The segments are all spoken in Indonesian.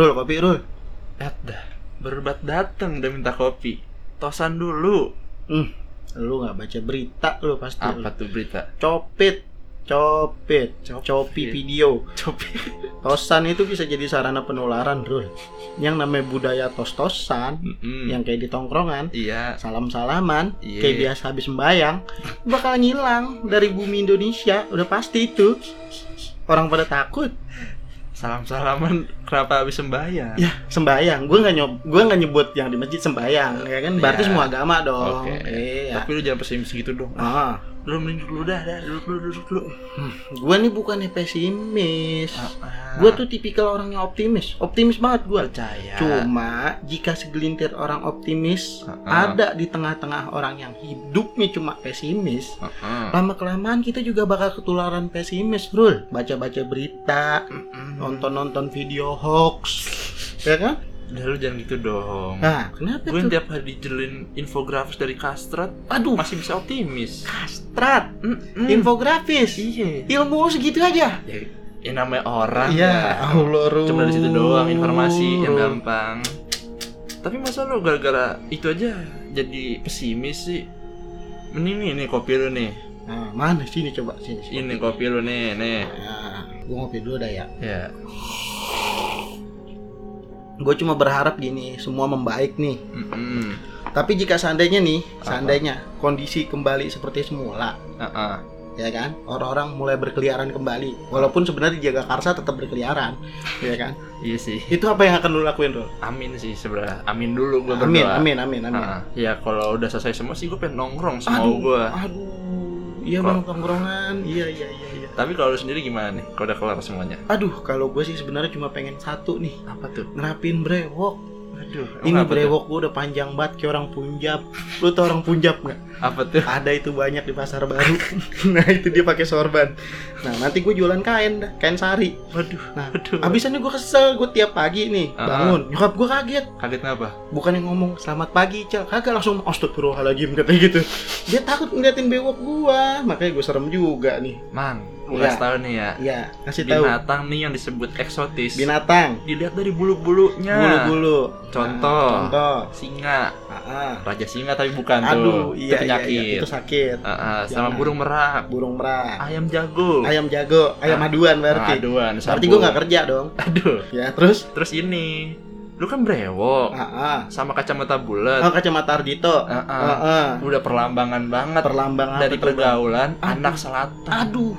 Rul, kopi Rul. Dat dah. Berbat datang udah minta kopi. Tosan dulu. Hmm, lu nggak baca berita lu pasti. lu. Apa tuh berita? Copet, copet, Copet. copi video. Copi. Tosan itu bisa jadi sarana penularan, Rul. Yang namanya budaya tos-tosan, Mm-mm. yang kayak di tongkrongan, Iya. salam-salaman, Iya. kayak biasa habis sembayang, bakal ngilang dari bumi Indonesia, udah pasti itu. Orang pada takut. Salam-salaman kenapa habis sembahyang? Ya, sembayang. Gue nggak nyob, gue nggak nyebut yang di masjid sembayang, ya kan? Berarti Iya. semua agama dong. Oke. Iya. Tapi lu jangan pesimis gitu dong. Ah, Lu mending dulu dah, dah. Duduk dulu, duduk dulu. gue nih bukannya pesimis. Ah, Gue tuh tipikal orang yang optimis, optimis banget gue. percaya. Cuma jika segelintir orang optimis Ah. ada di tengah-tengah orang yang hidupnya cuma pesimis, Heeh. lama kelamaan kita juga bakal ketularan pesimis, Rul. Baca-baca berita, nonton-nonton video hoax, ya kan? Udah lu jangan gitu dong. Nah, kenapa Gue tuh? tiap hari dijelin infografis dari Kastrat, Aduh, masih bisa optimis. kastrat, Mm-mm. infografis, Iya. ilmu lu segitu aja. Ya, ya namanya orang Iya, ya. Allah, Rul. Cuma dari situ doang informasi yang gampang. Tapi masa lu gara-gara itu aja jadi pesimis sih? Mending nih, nih kopi lu nih. Nah, mana sini coba sini. sini. Ini kopi lu nih, nih. Nah, gua ngopi dulu dah ya. Ya. Gue cuma berharap gini, semua membaik nih. Mm-mm. Tapi jika seandainya nih, Apa? seandainya kondisi kembali seperti semula, Ah-ah. ya kan? Orang-orang mulai berkeliaran kembali. Walaupun sebenarnya di Jagakarsa tetap berkeliaran, ya kan? Iya sih. Itu apa yang akan lu lakuin, Rul? Amin sih sebenarnya. Amin dulu gue berdoa. Amin, amin, amin, amin. Ah, ya kalau udah selesai semua sih gue pengen nongkrong sama gue. aduh. Iya bang tongkrongan. Iya, iya, iya, iya. Tapi kalau lu sendiri gimana nih? Kalau udah kelar semuanya? Aduh, kalau gue sih sebenarnya cuma pengen satu nih, Apa tuh? nerapin brewok. Aduh. Ini apa brewok gue udah panjang banget kayak orang Punjab. Lu tau orang Punjab nggak? Apa tuh? Ada itu banyak di pasar baru. nah itu dia pakai sorban. Nah nanti gue jualan kain dah, kain sari. Waduh. Nah, Aduh. abisannya gue kesel, gue tiap pagi nih bangun. Nyokap gue kaget, Kaget ngapa? bukan yang ngomong selamat pagi cel, kagak langsung astagfirullahaladzim katanya gitu. Dia takut ngeliatin bewok gue, makanya gue serem juga nih. Mang, gue Iya. kasih tau nih ya. Iya, kasih tahu. Binatang nih yang disebut eksotis. Binatang, Dilihat dari bulu-bulunya. bulu-bulu. Contoh. Nah, contoh. Singa. Ah. Raja singa tapi bukan Aduh, tuh. iya, itu iya, penyakit. iya, itu sakit. Ah, sama Jangan. burung merak. Burung merak, Ayam jago. ayam jago, ayam Ah. aduan berarti. Aduan, Berarti sabun. gue nggak kerja dong. Aduh. Ya terus, Terus ini. Lu kan brewok. ah. Sama kacamata bulat. Oh, kacamata Ardito. Ah. Udah perlambangan banget Perlambangan dari pergaulan Aduh. anak selatan. Aduh,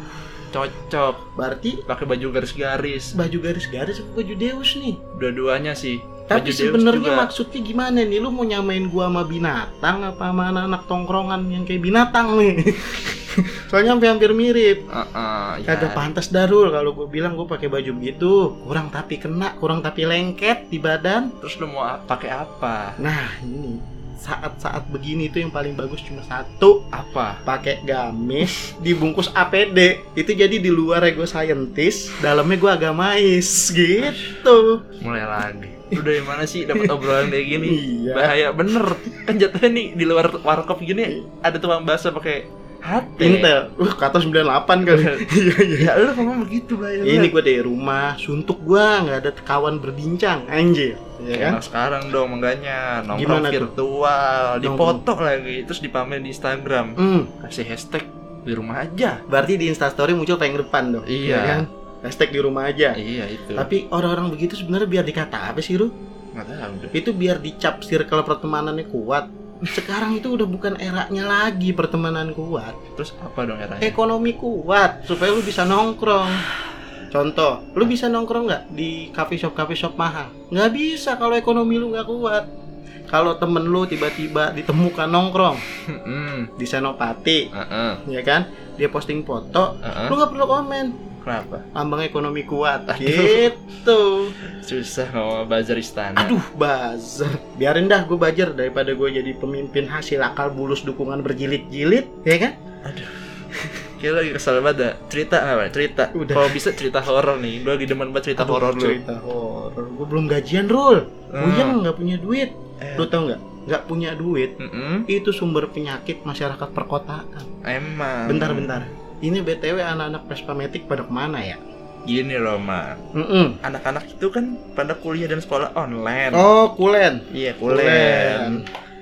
Cocok. berarti Pakai baju garis-garis. baju garis-garis apa baju Deus nih? Dua-duanya sih. Tapi sebenarnya maksudnya gimana nih? Lu mau nyamain gua sama binatang apa sama anak-anak tongkrongan yang kayak binatang nih? Soalnya hampir-hampir mirip. Ah, ya. Kagak pantas darul kalau gue bilang gue pakai baju begitu. Kurang tapi kena, kurang tapi lengket di badan. Terus lu mau pakai apa? Nah, ini saat-saat begini itu yang paling bagus cuma satu Apa? pakai gamis dibungkus APD itu jadi di luar gue scientist dalamnya gue agamais gitu Mulai lagi. Lu dari mana sih dapat obrolan kayak gini? iya Bahaya bener. Kan jatuhnya nih di luar warkop gini ada tukang bahasa pakai hati. Intel uh kata 98 kali iya iya Ya lu ngomong begitu bahaya. ini banget. gue dari rumah suntuk gue nggak ada kawan berbincang anjir ya kan Enak sekarang dong mengganya nongkrong Gimana tuh? virtual, Nongkrong. dipoto lagi, terus dipamerin di Instagram. hmm, Kasih hashtag di rumah aja. berarti di instastory muncul paling depan dong Iya. ya kan hashtag di rumah aja Iya itu. tapi orang-orang begitu sebenarnya biar dikata apa sih lu nggak tahu deh. itu biar dicap circle pertemanannya kuat sekarang itu udah bukan eranya lagi pertemanan kuat. Terus apa dong eranya? ekonomi kuat supaya lu bisa nongkrong. Contoh lu bisa nongkrong nggak di coffee shop coffee shop mahal? Nggak bisa kalau ekonomi lu nggak kuat. Kalau temen lu tiba-tiba ditemukan nongkrong di Senopati Heeh. ya kan? Dia posting foto Heeh. lu nggak perlu komen Kenapa? lambang ekonomi kuat Aduh. gitu Susah ngomong bazar istana. aduh buzzer biarin dah gue buzzer daripada gue jadi pemimpin hasil akal bulus dukungan berjilid-jilid ya kan Kayak lagi kesel banget dah. Cerita apa? Cerita. Udah. Kalau bisa cerita horor nih. Gue lagi demen banget cerita Aduh, horor lu. cerita horor gue belum gajian Rul Hmm. Uyang nggak punya duit Eh. lu tau nggak nggak punya duit Mm-mm. itu sumber penyakit masyarakat perkotaan Emang. bentar bentar ini btw anak-anak Vespa Matic pada ke mana ya Gini loh, Ma. Mm-mm. Anak-anak itu kan pada kuliah dan sekolah online. Oh, kulen. Iya, kuliah.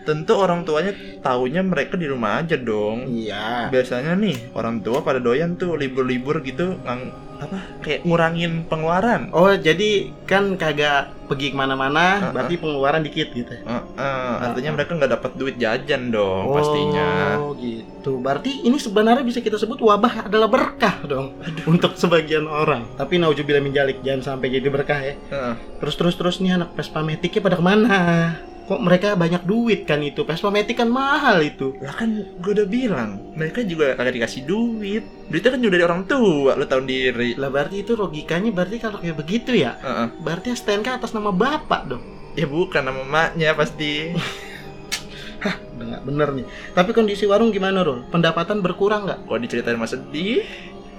Tentu orang tuanya taunya mereka di rumah aja dong. Iya. Biasanya nih orang tua pada doyan tuh libur-libur gitu ngang apa kayak ngurangin pengeluaran. Oh, jadi kan kagak pergi ke mana-mana, Uh-uh. berarti pengeluaran dikit gitu. Eh, eh, artinya mereka nggak dapat duit jajan dong pastinya. Oh, gitu. Berarti ini sebenarnya bisa kita sebut wabah adalah berkah dong untuk sebagian orang. Tapi naujubillah min jalik, jangan sampai jadi berkah ya. Heeh. Terus terus terus nih anak Vespa Matic-nya pada ke mana? Kok mereka banyak duit kan itu? Vespa Matic kan mahal itu. Lah kan gue udah bilang, mereka juga kagak dikasih duit. Duitnya kan juga dari orang tua, lu tahu diri. Lah berarti itu logikanya berarti kalau kayak begitu ya, Heeh. berarti STNK atas nama bapak dong. Ya bukan nama emaknya pasti. Udah nggak bener nih. Tapi kondisi warung gimana, Rul? Pendapatan berkurang nggak? Kalau diceritain mah sedih,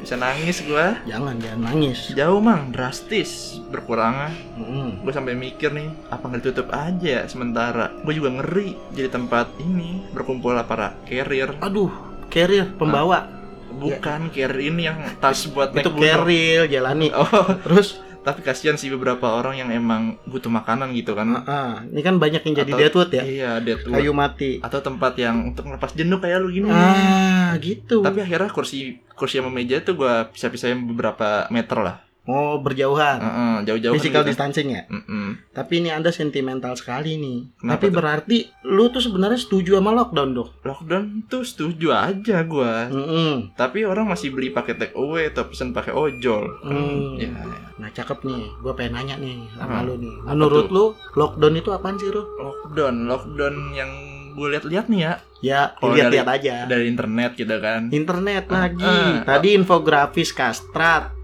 bisa nangis gua. Jangan, jangan nangis. Jauh mang, drastis berkurangnya. Hmm. Gue sampai mikir nih, apa nggak ditutup aja ya sementara? Gue juga ngeri jadi tempat ini berkumpul para carrier. Aduh, carrier pembawa. Bukan carrier ini yang tas buat itu carrier jalani. Oh, Terus, tapi kasihan sih beberapa orang yang emang butuh makanan gitu kan. ah, ini kan banyak yang jadi Atau- deadwood ya. Iya, deadwood. Kayu mati. Atau tempat yang untuk ngelepas jenuh kayak lu gini. Ah, gitu. Tapi akhirnya kursi kursi sama meja tuh gua pisah-pisahin beberapa meter lah. Oh, berjauhan. Heeh, jauh-jauh Physical kan gitu. distancing ya. Mm-mm. Tapi ini Anda sentimental sekali nih. Kenapa Tapi tuh? berarti lu tuh sebenarnya setuju sama lockdown, Dok. Lockdown tuh setuju aja gua. Mm-mm. Tapi orang masih beli pakai take away atau pesan pakai ojol. Hmm. Ya, Nah, cakep nih. Gue pengen nanya nih sama Hmm. lu nih. Menurut lu lockdown itu apaan sih, Ru? lockdown, lockdown yang gue lihat-lihat nih ya Ya, lihat-lihat aja. dari internet gitu kan. Internet lagi. Ah, Tadi infografis kastrat.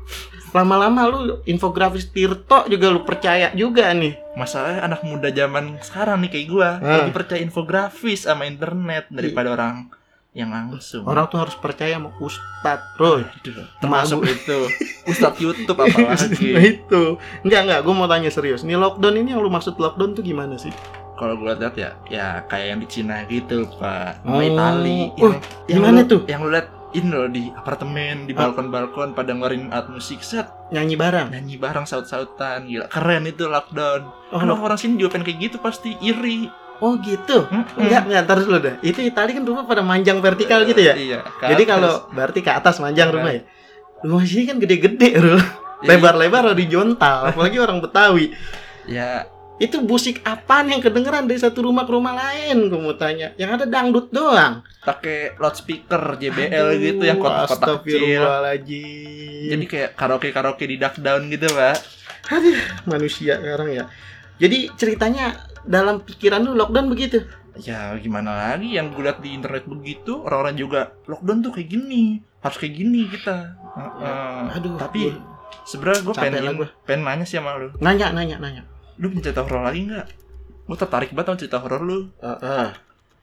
Lama-lama lu infografis Tirto juga lu percaya juga nih. Masalahnya anak muda zaman sekarang nih kayak gua Ah. lebih percaya infografis sama internet daripada orang yang langsung. Orang tuh harus percaya sama Ustadz, Bro. Aduh, termasuk itu Ustadz YouTube apalagi. Nah, itu. Enggak, enggak. Gue mau tanya serius. Nih lockdown ini yang lu maksud lockdown tuh gimana sih? Kalau gue lihat ya, ya kayak yang di Cina gitu, Pak. Sama Oh. Itali. Oh, gimana lu- tuh? Yang lu lihat ini loh di apartemen, di Ah. balkon-balkon pada ngeluarin alat musik set, Nyanyi bareng. nyanyi bareng saut-sautan, gila keren itu lockdown. Oh, Kan orang sini juga pengen kayak gitu pasti iri. oh gitu. Mm-mm. Enggak, enggak, ntar dulu dah. Itu Itali kan rumah pada manjang vertikal gitu ya? Iya. Jadi kalau berarti ke atas manjang Iya. rumah ya. Rumah sini kan gede-gede, Bro. Jadi, Lebar-lebar horizontal, apalagi orang Betawi. Ya, Itu musik apaan yang kedengeran dari satu rumah ke rumah lain? Gue mau tanya. Yang ada dangdut doang. pakai loudspeaker JBL Aduh, gitu yang kotak-kotak kecil. Jadi kayak karaoke-karaoke di duck down gitu, Pak. Aduh, manusia sekarang ya. Jadi ceritanya dalam pikiran lu lockdown begitu. Ya gimana lagi yang gue liat di internet begitu orang-orang juga lockdown tuh kayak gini harus kayak gini kita. Heeh. Aduh, Tapi sebenarnya gue pengen pengen nanya sih sama lu. nanya nanya nanya. Lu punya cerita horor lagi nggak? Gue tertarik banget sama cerita horor lu. Ah, ah.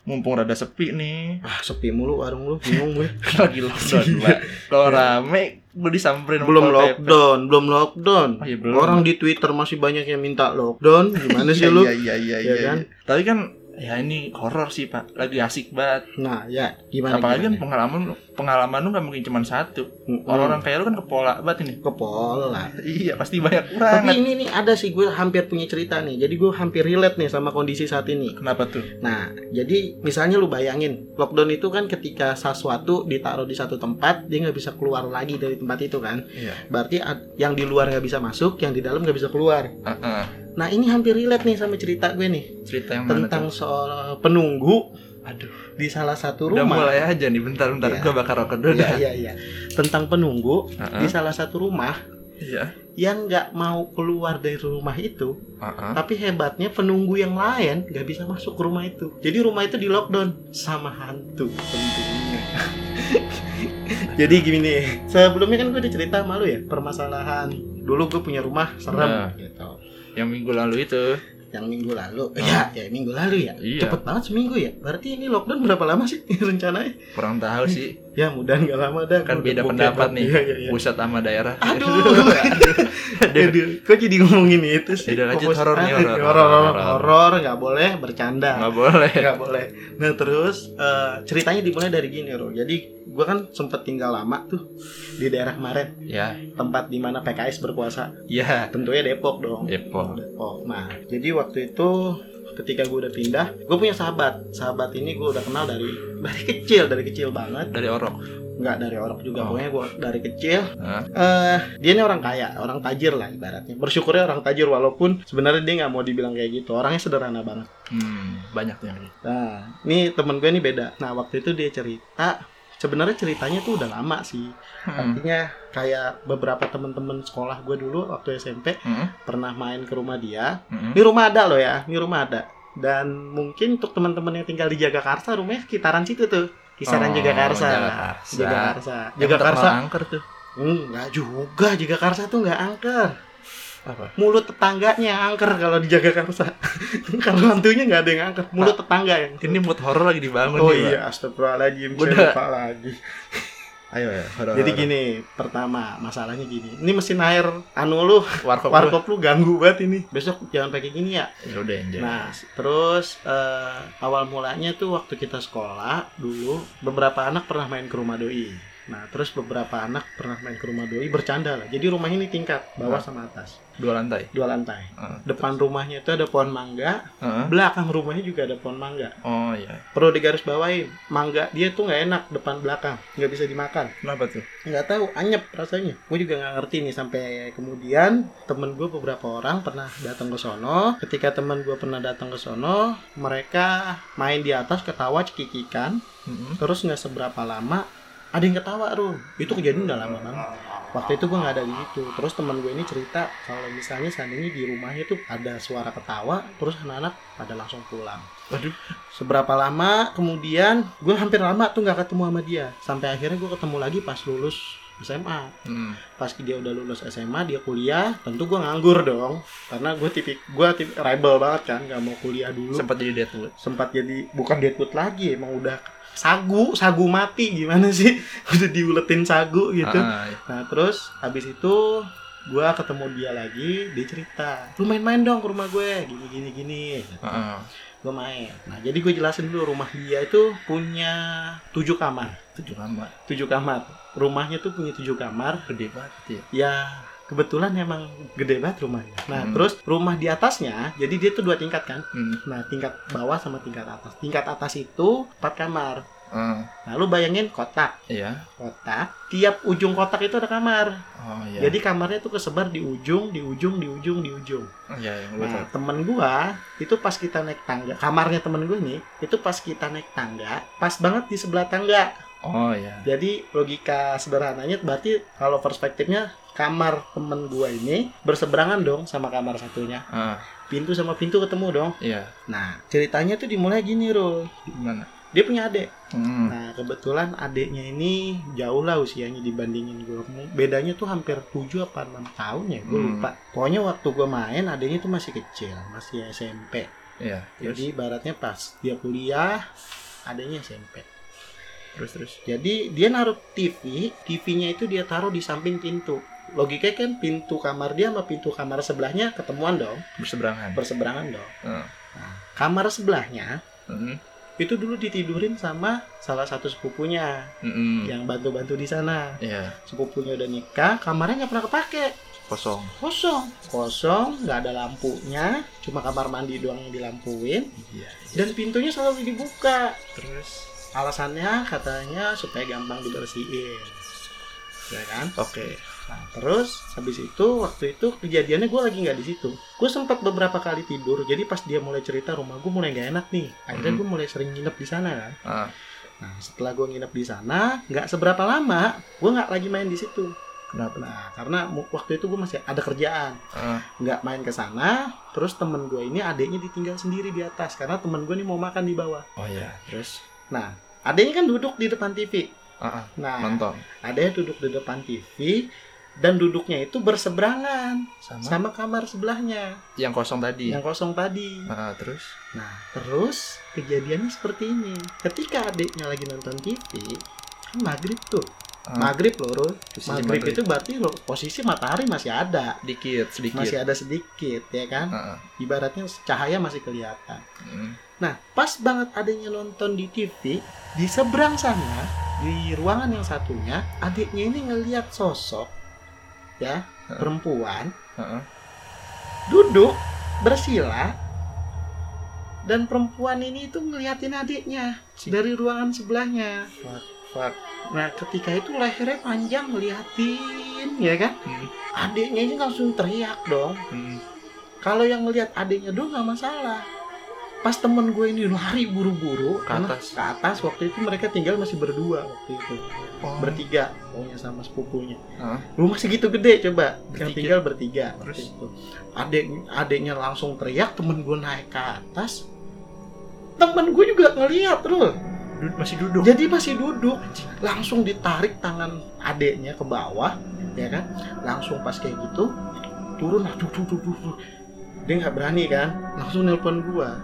Mumpung rada sepi nih, Ah, sepi mulu warung lu, bingung gue. lagi lockdown, Pak. Kalau rame, gue disamperin belum lockdown, belum lockdown. Oh, iya, belum. Orang di Twitter masih banyak yang minta lockdown. Gimana sih lu? Iya, iya, iya, Iya iya. kan? iya. Tapi kan ya ini horor sih, Pak. Lagi asik banget. Nah, ya gimana? Apalagi kan gimana? pengalaman lu- pengalaman lu nggak mungkin cuma satu. Orang-orang kayak lu kan kepola banget ini. kepola. Iya, pasti banyak Tapi ini nih ada sih gue hampir punya cerita nih. Jadi gue hampir relate nih sama kondisi saat ini. Kenapa tuh? Nah, jadi misalnya lu bayangin, lockdown itu kan ketika sesuatu ditaruh di satu tempat, dia nggak bisa keluar lagi dari tempat itu kan. Iya. Berarti yang di luar nggak bisa masuk, yang di dalam nggak bisa keluar. Heeh. Nah, ini hampir relate nih sama cerita gue nih Cerita yang mana tentang tuh? seorang penunggu Aduh, di salah satu udah rumah. mulai aja nih. Bentar-bentar, Iya. gua bakar rokok dulu Iya, iya, iya. Tentang penunggu Heeh. di salah satu rumah Iya. yang nggak mau keluar dari rumah itu, Heeh. tapi hebatnya penunggu yang lain nggak bisa masuk ke rumah itu. Jadi rumah itu di lockdown sama hantu tentunya. Jadi gini, sebelumnya kan gue udah cerita sama lu ya permasalahan. Dulu gue punya rumah serem Nah. gitu. Yang minggu lalu itu. Yang minggu lalu, ya, ya minggu lalu ya. Iya. Cepet banget seminggu ya. Berarti ini lockdown berapa lama sih rencananya? Kurang tahu sih. Ya mudah nggak lama dah Kan beda pendapat nih. Iya, iya, iya. Pusat sama daerah. Aduh. Aduh, kok jadi ngomongin itu sih? Udah lanjut horor nih, Ah, horor, horor, horor. horor, nggak boleh bercanda. Nggak boleh. Nggak boleh. Nah terus eh, ceritanya dimulai dari gini Ro. Jadi gua kan sempet tinggal lama tuh di daerah kemarin, Ya, tempat di mana PKS berkuasa. ya. Tentunya Depok dong. Depok. Depok. Nah, jadi waktu itu ketika gue udah pindah, gue punya sahabat. Sahabat ini gue udah kenal dari dari kecil, dari kecil banget. Dari Orok. Nggak dari orang juga, Oh. pokoknya gue dari kecil. Hah? eh dia ini orang kaya, orang tajir lah ibaratnya. Bersyukurnya orang tajir walaupun sebenarnya dia nggak mau dibilang kayak gitu. Orangnya sederhana banget. Hmm, banyak yang Nah, ini temen gue ini beda. Nah, waktu itu dia cerita, sebenarnya ceritanya tuh udah lama sih. Hmm. Artinya kayak beberapa temen-temen sekolah gue dulu waktu SMP Hmm. pernah main ke rumah dia. Hmm. Ini rumah ada loh ya, ini rumah ada. Dan mungkin untuk teman-teman yang tinggal di Jagakarsa, rumahnya sekitaran situ tuh. Kisaran Oh, Jagakarsa. Jagakarsa. Jagakarsa. Jagakarsa. angker tuh. Enggak juga, Jagakarsa tuh nggak angker. Apa? Mulut tetangganya angker kalau di Jagakarsa. kalau hantunya nggak ada yang angker, mulut tetangga yang. Ini mood horor lagi dibangun Oh nih, Pak. iya, astagfirullahaladzim, saya udah- lupa lagi. Ayo ya, horor. Jadi gini, pertama masalahnya gini. Ini mesin air anu lu, warkop. warkop lu ganggu banget ini. Besok jangan pakai gini ya. Ya udah enjoy. Nah, terus eh, awal mulanya tuh waktu kita sekolah dulu beberapa anak pernah main ke rumah doi. Nah, terus beberapa anak pernah main ke rumah doi bercanda lah. Jadi rumah ini tingkat, bawah Nah. sama atas, Dua lantai. dua lantai. Heeh. Depan rumahnya itu ada pohon mangga, Heeh. belakang rumahnya juga ada pohon mangga. Oh iya. Perlu digaris bawain, mangga dia tuh nggak enak depan belakang, nggak bisa dimakan. Kenapa tuh? Nggak tahu, anyep rasanya. Gue juga nggak ngerti nih sampai kemudian temen gue beberapa orang pernah datang ke sono. Ketika temen gue pernah datang ke sono, mereka main di atas ketawa cekikikan. Heeh. Terus nggak seberapa lama ada yang ketawa Rum. Itu kejadian udah lama banget. Waktu itu gue nggak ada di situ. Terus teman gue ini cerita kalau misalnya seandainya di rumahnya tuh ada suara ketawa, terus anak-anak pada langsung pulang. Waduh. Seberapa lama kemudian gue hampir lama tuh nggak ketemu sama dia. Sampai akhirnya gue ketemu lagi pas lulus SMA. Hmm. Pas dia udah lulus SMA, dia kuliah. Tentu gue nganggur dong, karena gue tipik gue tipik rebel banget kan, nggak mau kuliah dulu. Sempat jadi Deadwood. Sempat jadi bukan deadwood lagi, emang udah sagu, sagu mati gimana sih? udah diuletin sagu gitu. Ah, iya. Nah terus habis itu gue ketemu dia lagi, dia cerita, lu main-main dong ke rumah gue, gini gini gini. Heeh. Gue main. Nah jadi gue jelasin dulu rumah dia itu punya tujuh kamar, Tujuh kamar. tujuh kamar. Rumahnya tuh punya tujuh kamar. Gede banget ya. Ya kebetulan emang gede banget rumahnya. Nah Hmm. terus rumah di atasnya, jadi dia tuh dua tingkat kan. Hmm. Nah tingkat bawah sama tingkat atas. Tingkat atas itu empat kamar. Ah, Nah lu bayangin kotak, iya. kotak. Tiap ujung kotak itu ada kamar. Oh iya. Jadi kamarnya tuh kesebar di ujung, di ujung, di ujung, di ujung. Oh, iya, gue Nah, temen gua itu pas kita naik tangga, kamarnya temen gue nih, itu pas kita naik tangga, pas banget di sebelah tangga. Oh iya. Jadi logika sederhananya berarti kalau perspektifnya kamar temen gua ini berseberangan dong sama kamar satunya. Ah, Pintu sama pintu ketemu dong. iya. Nah, ceritanya tuh dimulai gini, Ro. Gimana? Dia punya adik. Hmm. Nah, kebetulan adiknya ini jauh lah usianya dibandingin gue. Bedanya tuh hampir 7 apa 6 tahun ya, gue Hmm. lupa. Pokoknya waktu gue main adiknya tuh masih kecil, masih SMP. Iya. Jadi ibaratnya pas dia kuliah, adiknya SMP. Terus, terus. Jadi dia naruh TV, TV-nya itu dia taruh di samping pintu. Logikanya kan pintu kamar dia sama pintu kamar sebelahnya ketemuan dong, Berseberangan. berseberangan dong. Ah. Nah, kamar sebelahnya Hmm. itu dulu ditidurin sama salah satu sepupunya Hmm. yang bantu-bantu di sana. Iya. sepupunya udah nikah kamarnya nggak pernah kepake Kosong. kosong kosong nggak ada lampunya cuma kamar mandi doang yang dilampuin Iya. dan pintunya selalu dibuka Terus. Alasannya katanya supaya gampang dibersihin ya kan Oke. nah terus habis itu waktu itu kejadiannya gue lagi nggak di situ gue sempat beberapa kali tidur jadi pas dia mulai cerita rumah gue mulai nggak enak nih akhirnya Mhm. gue mulai sering nginep di sana kan Ah. nah setelah gue nginep di sana nggak seberapa lama gue nggak lagi main di situ Kenapa? Nah, karena waktu itu gue masih ada kerjaan, Ah. nggak main ke sana. Terus temen gue ini adiknya ditinggal sendiri di atas karena temen gue ini mau makan di bawah. Oh iya. Terus. Nah, adiknya kan duduk di depan TV. Ah. Nah, nonton. adiknya duduk di depan TV dan duduknya itu berseberangan Sama. sama kamar sebelahnya Yang kosong tadi. yang kosong tadi. Ah, terus. Nah, terus kejadiannya seperti ini. Ketika adiknya lagi nonton TV, maghrib tuh Ah, maghrib loh Rul. posisi maghrib, maghrib. itu berarti lo, posisi matahari masih ada dikit sedikit masih ada sedikit ya kan Ah, ah. ibaratnya cahaya masih kelihatan Mm. Nah pas banget adanya nonton di TV di seberang sana di ruangan yang satunya adiknya ini ngelihat sosok ya Heeh. perempuan ah. duduk bersila dan perempuan ini itu ngeliatin adiknya dari ruangan sebelahnya fuck fuck nah ketika itu lehernya panjang ngeliatin ya kan Hmm, adiknya ini langsung teriak dong hmm. kalau yang ngeliat adiknya dong nggak masalah pas temen gue ini lari buru-buru Ke karena atas. ke atas waktu itu mereka tinggal masih berdua waktu itu Oh. bertiga pokoknya sama sepupunya Ah. rumah segitu gede coba yang Bertiga. tinggal bertiga waktu Terus? itu adik adiknya langsung teriak temen gue naik ke atas temen gue juga ngeliat terus Du- masih duduk jadi masih duduk langsung ditarik tangan adiknya ke bawah ya kan langsung pas kayak gitu turun duk, duk, duk, duk. dia nggak berani kan langsung nelpon gua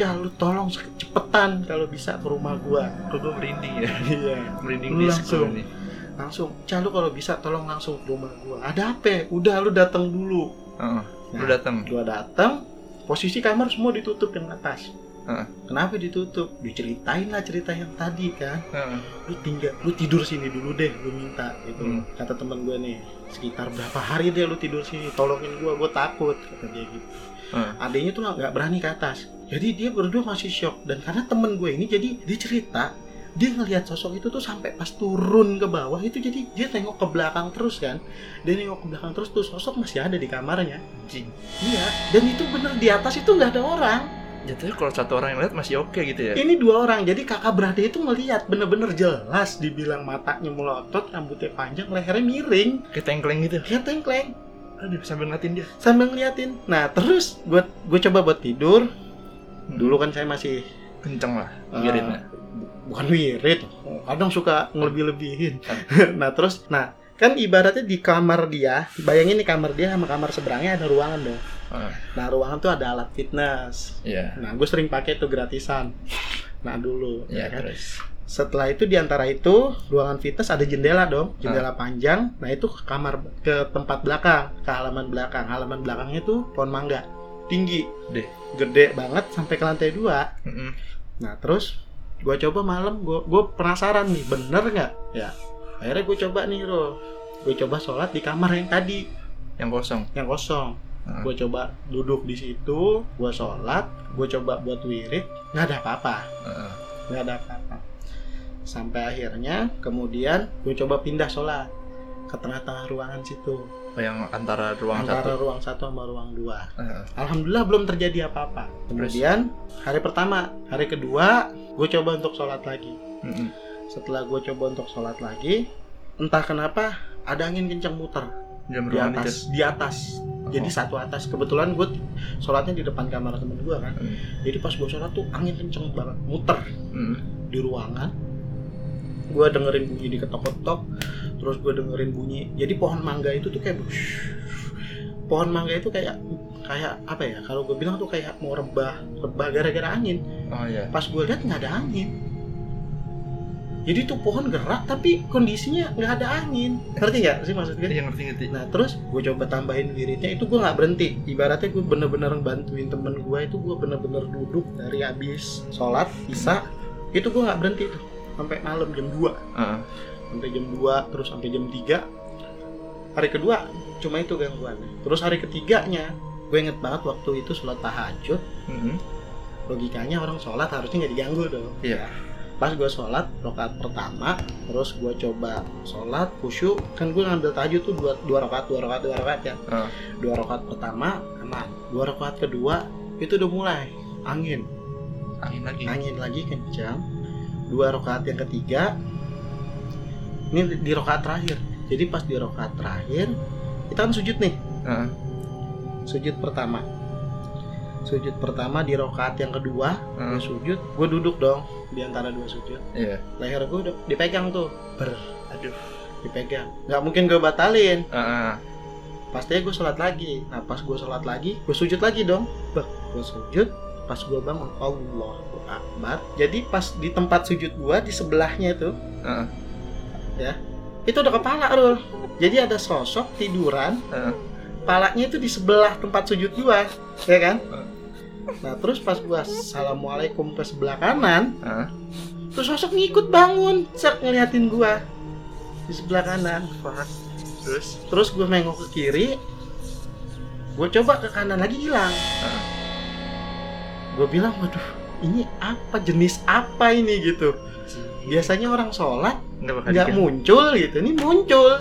Cah lu tolong cepetan kalau bisa ke rumah gua. Kok gue merinding ya? Iya. Merinding Lu langsung. nih. Langsung Cah lu kalau bisa tolong langsung ke rumah gua. Ada apa? Udah lu datang dulu. Ah, ah. lu Nah, datang? gua datang posisi kamar semua ditutup yang atas. Heeh. kenapa ditutup? Diceritain lah cerita yang tadi kan. Ah. lu tinggal lu tidur sini dulu deh lu minta gitu. Hmm. kata teman gue nih sekitar berapa hari deh lu tidur sini? Tolongin gua gue takut kata dia gitu. Ah. adanya tuh nggak berani ke atas jadi dia berdua masih shock. Dan karena temen gue ini jadi dia cerita dia ngelihat sosok itu tuh sampai pas turun ke bawah itu jadi dia tengok ke belakang terus kan. Dia nengok ke belakang terus tuh sosok masih ada di kamarnya. Anjing. Iya dan itu bener di atas itu nggak ada orang. Jatuhnya kalau satu orang yang lihat masih oke gitu ya? Ini dua orang jadi kakak beradik itu ngelihat bener-bener jelas dibilang matanya melotot rambutnya panjang lehernya miring. Kayak tengkleng gitu? Kayak tengkleng. Aduh sambil ngeliatin dia. Sambil ngeliatin. Nah terus gue gue coba buat tidur. Dulu kan saya masih kenceng lah eh, wiridnya bukan wirid kadang suka ngelebih-lebihin. Nah terus nah kan ibaratnya di kamar dia bayangin nih kamar dia sama kamar seberangnya ada ruangan dong. Ah, nah ruangan tuh ada alat fitness. Iya. Nah gue sering pakai tuh gratisan. Nah dulu iya ya kan? terus. Setelah itu di antara itu ruangan fitness ada jendela dong jendela panjang. Nah itu ke kamar ke tempat belakang ke halaman belakang. Halaman belakangnya tuh pohon mangga tinggi. Gede. Gede banget sampai ke lantai dua. Mm-mm. nah terus gua coba malam gua gua penasaran nih bener nggak? Ya akhirnya gue coba nih Ro gue coba sholat di kamar yang tadi. Yang kosong? Yang kosong. Ah. gue coba duduk di situ gue sholat gue coba buat wirid nggak ada apa-apa. Nggak ada apa-apa. Sampai akhirnya kemudian gue coba pindah sholat ke tengah-tengah ruangan situ yang antara ruang antara satu. ruang satu sama ruang dua. Ah, alhamdulillah belum terjadi apa-apa. Kemudian hari pertama hari kedua gue coba untuk sholat lagi. Mm-mm. setelah gue coba untuk sholat lagi entah kenapa ada angin kencang muter jam di atas di atas. Jadi Oh. satu atas. Kebetulan gue sholatnya di depan kamar temen gue kan. Mm. jadi pas gue sholat tuh angin kenceng banget muter Mm. di ruangan gue dengerin bunyi di ketok-ketok terus gue dengerin bunyi. Jadi pohon mangga itu tuh kayak pohon mangga itu kayak kayak apa ya? Kalau gue bilang tuh kayak mau rebah rebah gara-gara angin. Oh iya. Pas gue lihat nggak ada angin. Jadi tuh pohon gerak tapi kondisinya nggak ada angin. Ngerti nggak sih maksud gue iya ngerti ngerti. Nah terus gue coba tambahin wiridnya itu gue nggak berhenti. Ibaratnya gue bener-bener bantuin temen gue itu gue bener-bener duduk dari habis sholat bisa itu gue nggak berhenti tuh sampai malam jam 2 Ah, sampai jam 2 terus sampai jam 3 hari kedua cuma itu gangguannya terus hari ketiganya gue inget banget waktu itu sholat tahajud. Mm-mm. logikanya orang sholat harusnya nggak diganggu dong. Iya. pas gue sholat rakaat pertama terus gue coba sholat khusyuk. Kan gue ngambil tahajud tuh dua dua rakaat dua rakaat dua rakaat ya. Ah. dua rakaat pertama aman dua rakaat kedua itu udah mulai. Angin. Angin lagi. Angin lagi kencang dua rakaat yang ketiga. Ini di- rakaat terakhir. Jadi pas di rakaat terakhir kita kan sujud nih. Ah. sujud pertama. Sujud pertama di rakaat yang kedua Ah. gue sujud gue duduk dong di antara dua sujud. Iya. Leher gue udah dipegang tuh. Ber aduh. Dipegang. Nggak mungkin gue batalin. Ah. pastinya gue sholat lagi. Nah pas gue sholat lagi gue sujud lagi dong. Bah gue sujud pas gue bangun Allah Akbar jadi pas di tempat sujud gue di sebelahnya itu Heeh. itu ada kepala Rul jadi ada sosok tiduran Heeh. kepalanya itu di sebelah tempat sujud gua ya kan Heeh. nah terus pas gua assalamualaikum ke sebelah kanan Heeh. terus sosok ngikut bangun set ngeliatin gua di sebelah kanan Fuck. Terus? terus gua nengok ke kiri gua coba ke kanan lagi hilang Heeh. gua bilang waduh ini apa? Jenis apa ini gitu? Biasanya orang sholat Nggak muncul gitu. Ini muncul.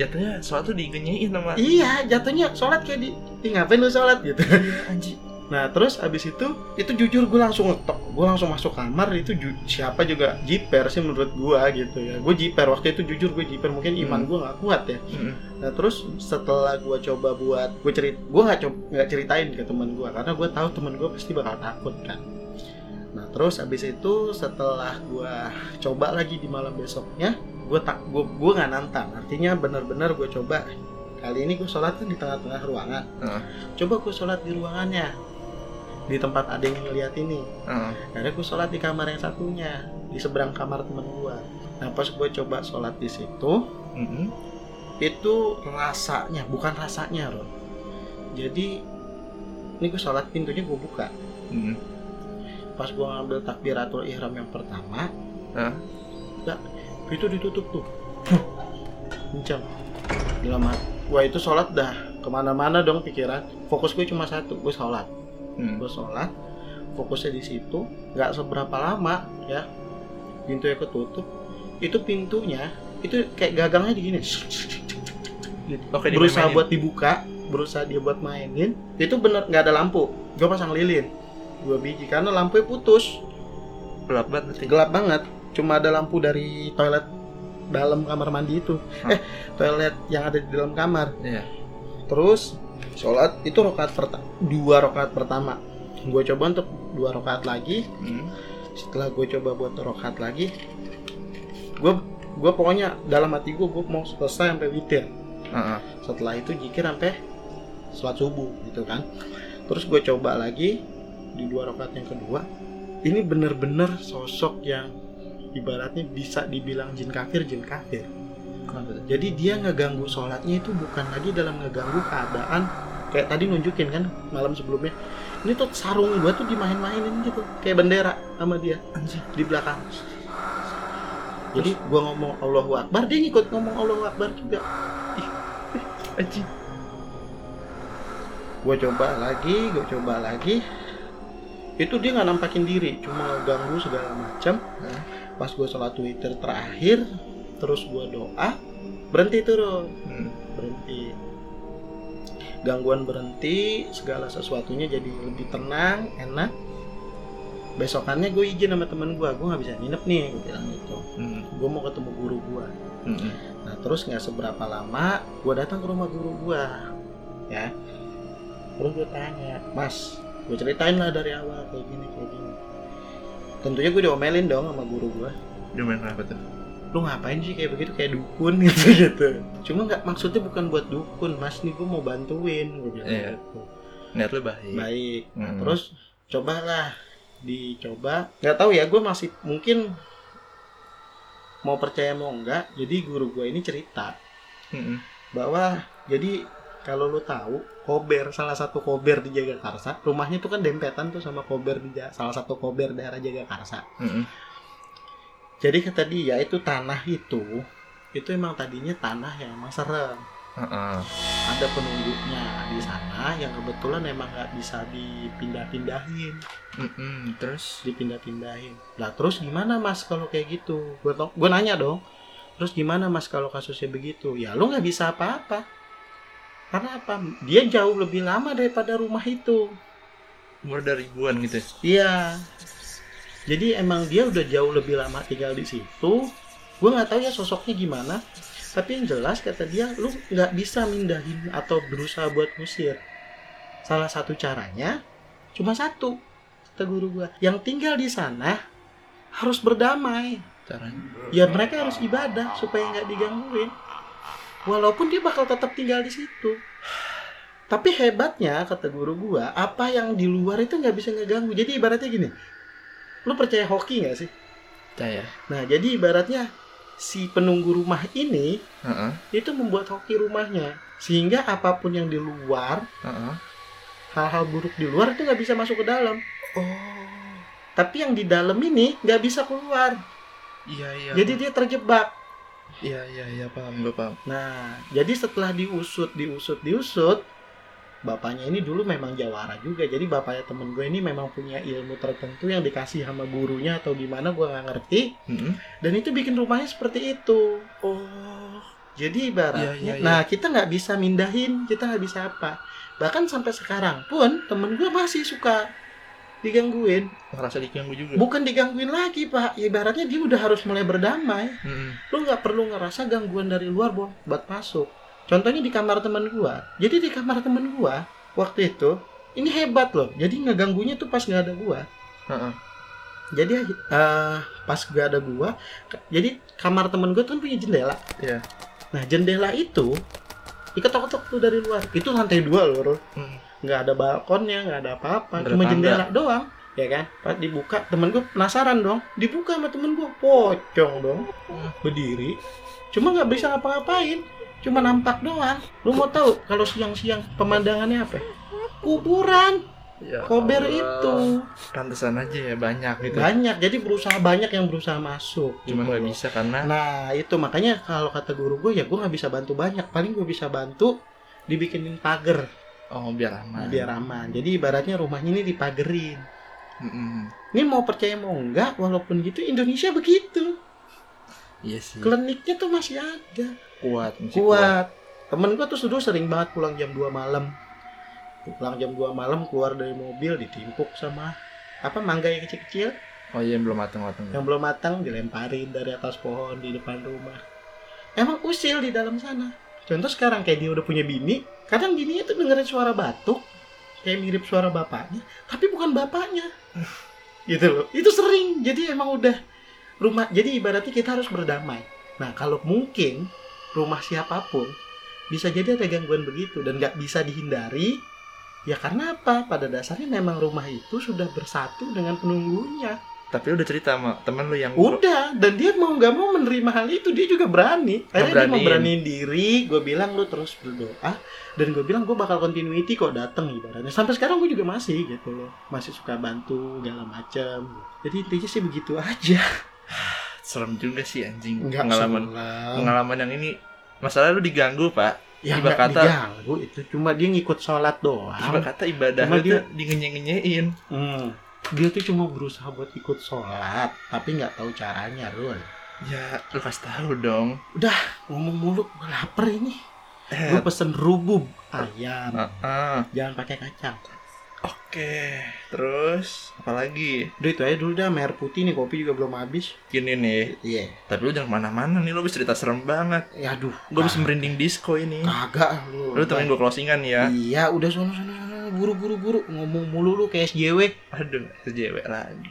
Jatuhnya suatu digenyain sama iya jatuhnya sholat kayak di ngapain lu sholat gitu? Anjing. Nah terus abis itu itu jujur gue langsung ngetok, gue langsung masuk kamar itu ju- siapa juga jiper sih menurut gue gitu ya. Gue jiper waktu itu jujur gue jiper mungkin iman Hmm. gue nggak kuat ya. Mm-mm. Nah terus setelah gue coba buat gue cerit, gue nggak coba nggak ceritain ke teman gue karena gue tahu teman gue pasti bakal takut kan. Nah terus abis itu setelah gue coba lagi di malam besoknya, gue tak gue gue nggak nantang. Artinya benar-benar gue coba kali ini gue sholat di tengah-tengah ruangan. Heeh. Coba gue sholat di ruangannya di tempat ada yang ngeliat ini. Heeh. Akhirnya gue sholat di kamar yang satunya di seberang kamar temen gue. Nah pas gue coba sholat di situ, Mm-mm. itu rasanya bukan rasanya loh. Jadi ini gue sholat pintunya gue buka. Mm-mm. Pas gue ngambil takbiratul ihram yang pertama, Hah? itu ditutup tuh. Kencang. Dalam hati. Wah itu sholat dah ke mana-mana dong pikiran. Fokus gue cuma satu, gue sholat. Mm. gue sholat fokusnya di situ nggak seberapa lama ya pintunya ketutup itu pintunya itu kayak gagangnya di gini gitu. Oke, berusaha dimainin. buat dibuka berusaha dia buat mainin itu bener nggak ada lampu gue pasang lilin dua biji karena lampunya putus Gelap banget nanti. gelap banget cuma ada lampu dari toilet dalam kamar mandi itu Hah? eh toilet yang ada di dalam kamar Iya. terus sholat itu rokaat pertama dua rokaat pertama. Gue coba untuk dua rokaat lagi. Mm. setelah gue coba buat rokaat lagi gue gue pokoknya dalam hati gue gue mau selesai sampai witir. Heeh. setelah itu jikir sampai sholat subuh gitu kan. Terus gue coba lagi di dua rokaat yang kedua. Ini bener-bener sosok yang ibaratnya bisa dibilang jin kafir jin kafir Kenapa jadi dia ngeganggu sholatnya itu bukan lagi dalam ngeganggu keadaan kayak tadi nunjukin kan malam sebelumnya. Ini tuh sarung gua tuh dimain-mainin gitu kayak bendera sama dia Anjing. di belakang. Jadi gua ngomong Allahu Akbar dia ngikut ngomong Allahu Akbar juga. Anjing. gua coba lagi gua coba lagi. Itu dia nggak nampakin diri cuma ngeganggu segala macam. Pas gua sholat witir terakhir terus gua doa berhenti turun Mm. berhenti gangguan berhenti segala sesuatunya jadi lebih tenang enak besokannya gue izin sama temen gue gue nggak bisa nginep nih gue bilang gitu Mm. gue mau ketemu guru gue Mm-mm. nah terus nggak seberapa lama gue datang ke rumah guru gue ya terus gue tanya mas gue ceritain lah dari awal kayak gini kayak gini tentunya gue diomelin dong sama guru gue Dia main apa tuh? Lu ngapain sih kayak begitu kayak dukun gitu gitu cuma nggak maksudnya bukan buat dukun mas nih gue mau bantuin gue bilang Iya. gitu. Niat lu baik. baik Nah, Hmm. terus cobalah dicoba nggak tahu ya gue masih mungkin mau percaya mau enggak jadi guru gue ini cerita Mm-mm. bahwa jadi kalau lu tahu kober salah satu kober di Jagakarsa rumahnya tuh kan dempetan tuh sama kober di salah satu kober daerah Jagakarsa Mm-mm. Jadi kata dia itu tanah itu itu emang tadinya tanah yang emang serem Heeh. ada penunjuknya di sana yang kebetulan emang nggak bisa dipindah-pindahin Mm-mm. Terus? dipindah-pindahin lah terus gimana mas kalau kayak gitu gue gue nanya dong terus gimana mas kalau kasusnya begitu ya lu nggak bisa apa-apa karena apa dia jauh lebih lama daripada rumah itu Umur dari ribuan gitu. ya? iya jadi emang dia udah jauh lebih lama tinggal di situ. Gue nggak tahu ya sosoknya gimana. Tapi yang jelas kata dia lu nggak bisa mindahin atau berusaha buat ngusir. Salah satu caranya cuma satu kata guru gue yang tinggal di sana harus berdamai. Caranya. ya mereka harus ibadah supaya nggak digangguin. Walaupun dia bakal tetap tinggal di situ. Tapi hebatnya kata guru gua, apa yang di luar itu nggak bisa ngeganggu. Jadi ibaratnya gini, lu percaya hoki nggak sih? Percaya. Nah, jadi ibaratnya si penunggu rumah ini Heeh. itu membuat hoki rumahnya, sehingga apa pun yang di luar, Heeh. hal-hal buruk di luar itu nggak bisa masuk ke dalam. Oh. Tapi yang di dalam ini nggak bisa keluar. Iya iya. Jadi dia terjebak. Iya iya iya paham gue paham. Nah, jadi setelah diusut, diusut, diusut, bapaknya ini dulu memang jawara juga. Jadi bapaknya temen gue ini memang punya ilmu tertentu yang dikasih sama gurunya atau gimana gue nggak ngerti. Heeh. Dan itu bikin rumahnya seperti itu. Oh. Jadi ibaratnya, Iya, iya, iya. nah kita nggak bisa mindahin, kita nggak bisa apa. Bahkan sampai sekarang pun temen gue masih suka digangguin. Ngerasa diganggu juga. Bukan digangguin lagi pak, ibaratnya dia udah harus mulai berdamai. Heeh. lu nggak perlu ngerasa gangguan dari luar buat masuk contohnya di kamar teman gua. Jadi di kamar teman gua waktu itu ini hebat loh. Jadi ngeganggunya tuh pas nggak ada gua. Jadi eh, pas gak ada gua jadi kamar temen gua tuh kan punya jendela. Iya. nah jendela itu diketok-ketok tuh dari luar. Itu lantai dua loh Rul. Hmm. nggak ada balkonnya nggak ada apa-apa. Cuma tangga. jendela doang ya kan? Pas dibuka temen gue penasaran dong. Dibuka sama temen gue pocong dong. Hmm. berdiri cuma nggak bisa ngapa-ngapain cuma nampak doang lu mau tahu kalau siang-siang pemandangannya apa kuburan Ya kober Allah. itu Pantesan aja ya banyak gitu. banyak jadi berusaha banyak yang berusaha masuk Cuman gitu nggak loh. bisa karena nah itu makanya kalau kata guru gue ya gue nggak bisa bantu banyak paling gue bisa bantu dibikinin pagar oh biar aman. biar aman jadi ibaratnya rumahnya ini dipagerin Mm-mm. Ini mau percaya mau enggak, walaupun gitu Indonesia begitu. Iya sih. Kliniknya tuh masih ada. Kuat. masih Kuat. Temen gua tuh dulu sering banget pulang jam 2 malam. Pulang jam 2 malam keluar dari mobil ditimpuk sama apa mangga yang kecil-kecil Oh iya yang belum matang-matang. yang belum matang dilemparin dari atas pohon di depan rumah. Emang usil di dalam sana. Contoh sekarang kayak dia udah punya bini, kadang bininya tuh dengerin suara batuk kayak mirip suara bapaknya, tapi bukan bapaknya. gitu loh. Itu sering. Jadi emang udah rumah. Jadi ibaratnya kita harus berdamai. Nah, kalau mungkin rumah siapa pun bisa jadi ada gangguan begitu dan nggak bisa dihindari. Ya karena apa? Pada dasarnya memang rumah itu sudah bersatu dengan penunggunya. Tapi udah cerita sama temen lu yang Udah, dan dia mau nggak mau menerima hal itu, dia juga berani. Akhirnya dia Ngeberaniin. memberaniin diri, gue bilang lu terus berdoa, dan gue bilang gue bakal continuity kok dateng ibaratnya. Sampai sekarang gue juga masih gitu loh, masih suka bantu segala macam. Jadi intinya sih begitu aja. Serem juga sih anjing. Enggak pengalaman selam. pengalaman yang ini masalah lu diganggu pak. Ya nggak kata- diganggu itu, cuma dia ngikut sholat doang. Coba kata ibadah Cuma dia- tuh dingenye-ngenyein. Hmm. Dia tuh cuma berusaha buat ikut sholat, tapi nggak tahu caranya, Rul. Ya lu kasih tahu dong. Ngomong mulu, gue lapar ini. Eh, Gue pesen rubub ayam, ah, ah. jangan pakai kacang. Oke, terus apa lagi? Itu aja dulu dah, air putih nih, kopi juga belum habis. Gini nih, Iya. tapi lu jangan ke mana-mana nih, lu bisa cerita serem banget. Ya aduh. Gue bisa merinding disco ini. Kagak lu. Lu temenin gue closingan ya. Iya, udah sono sono sono buru buru buru ngomong mulu lu kayak SJW. Aduh, SJW lagi.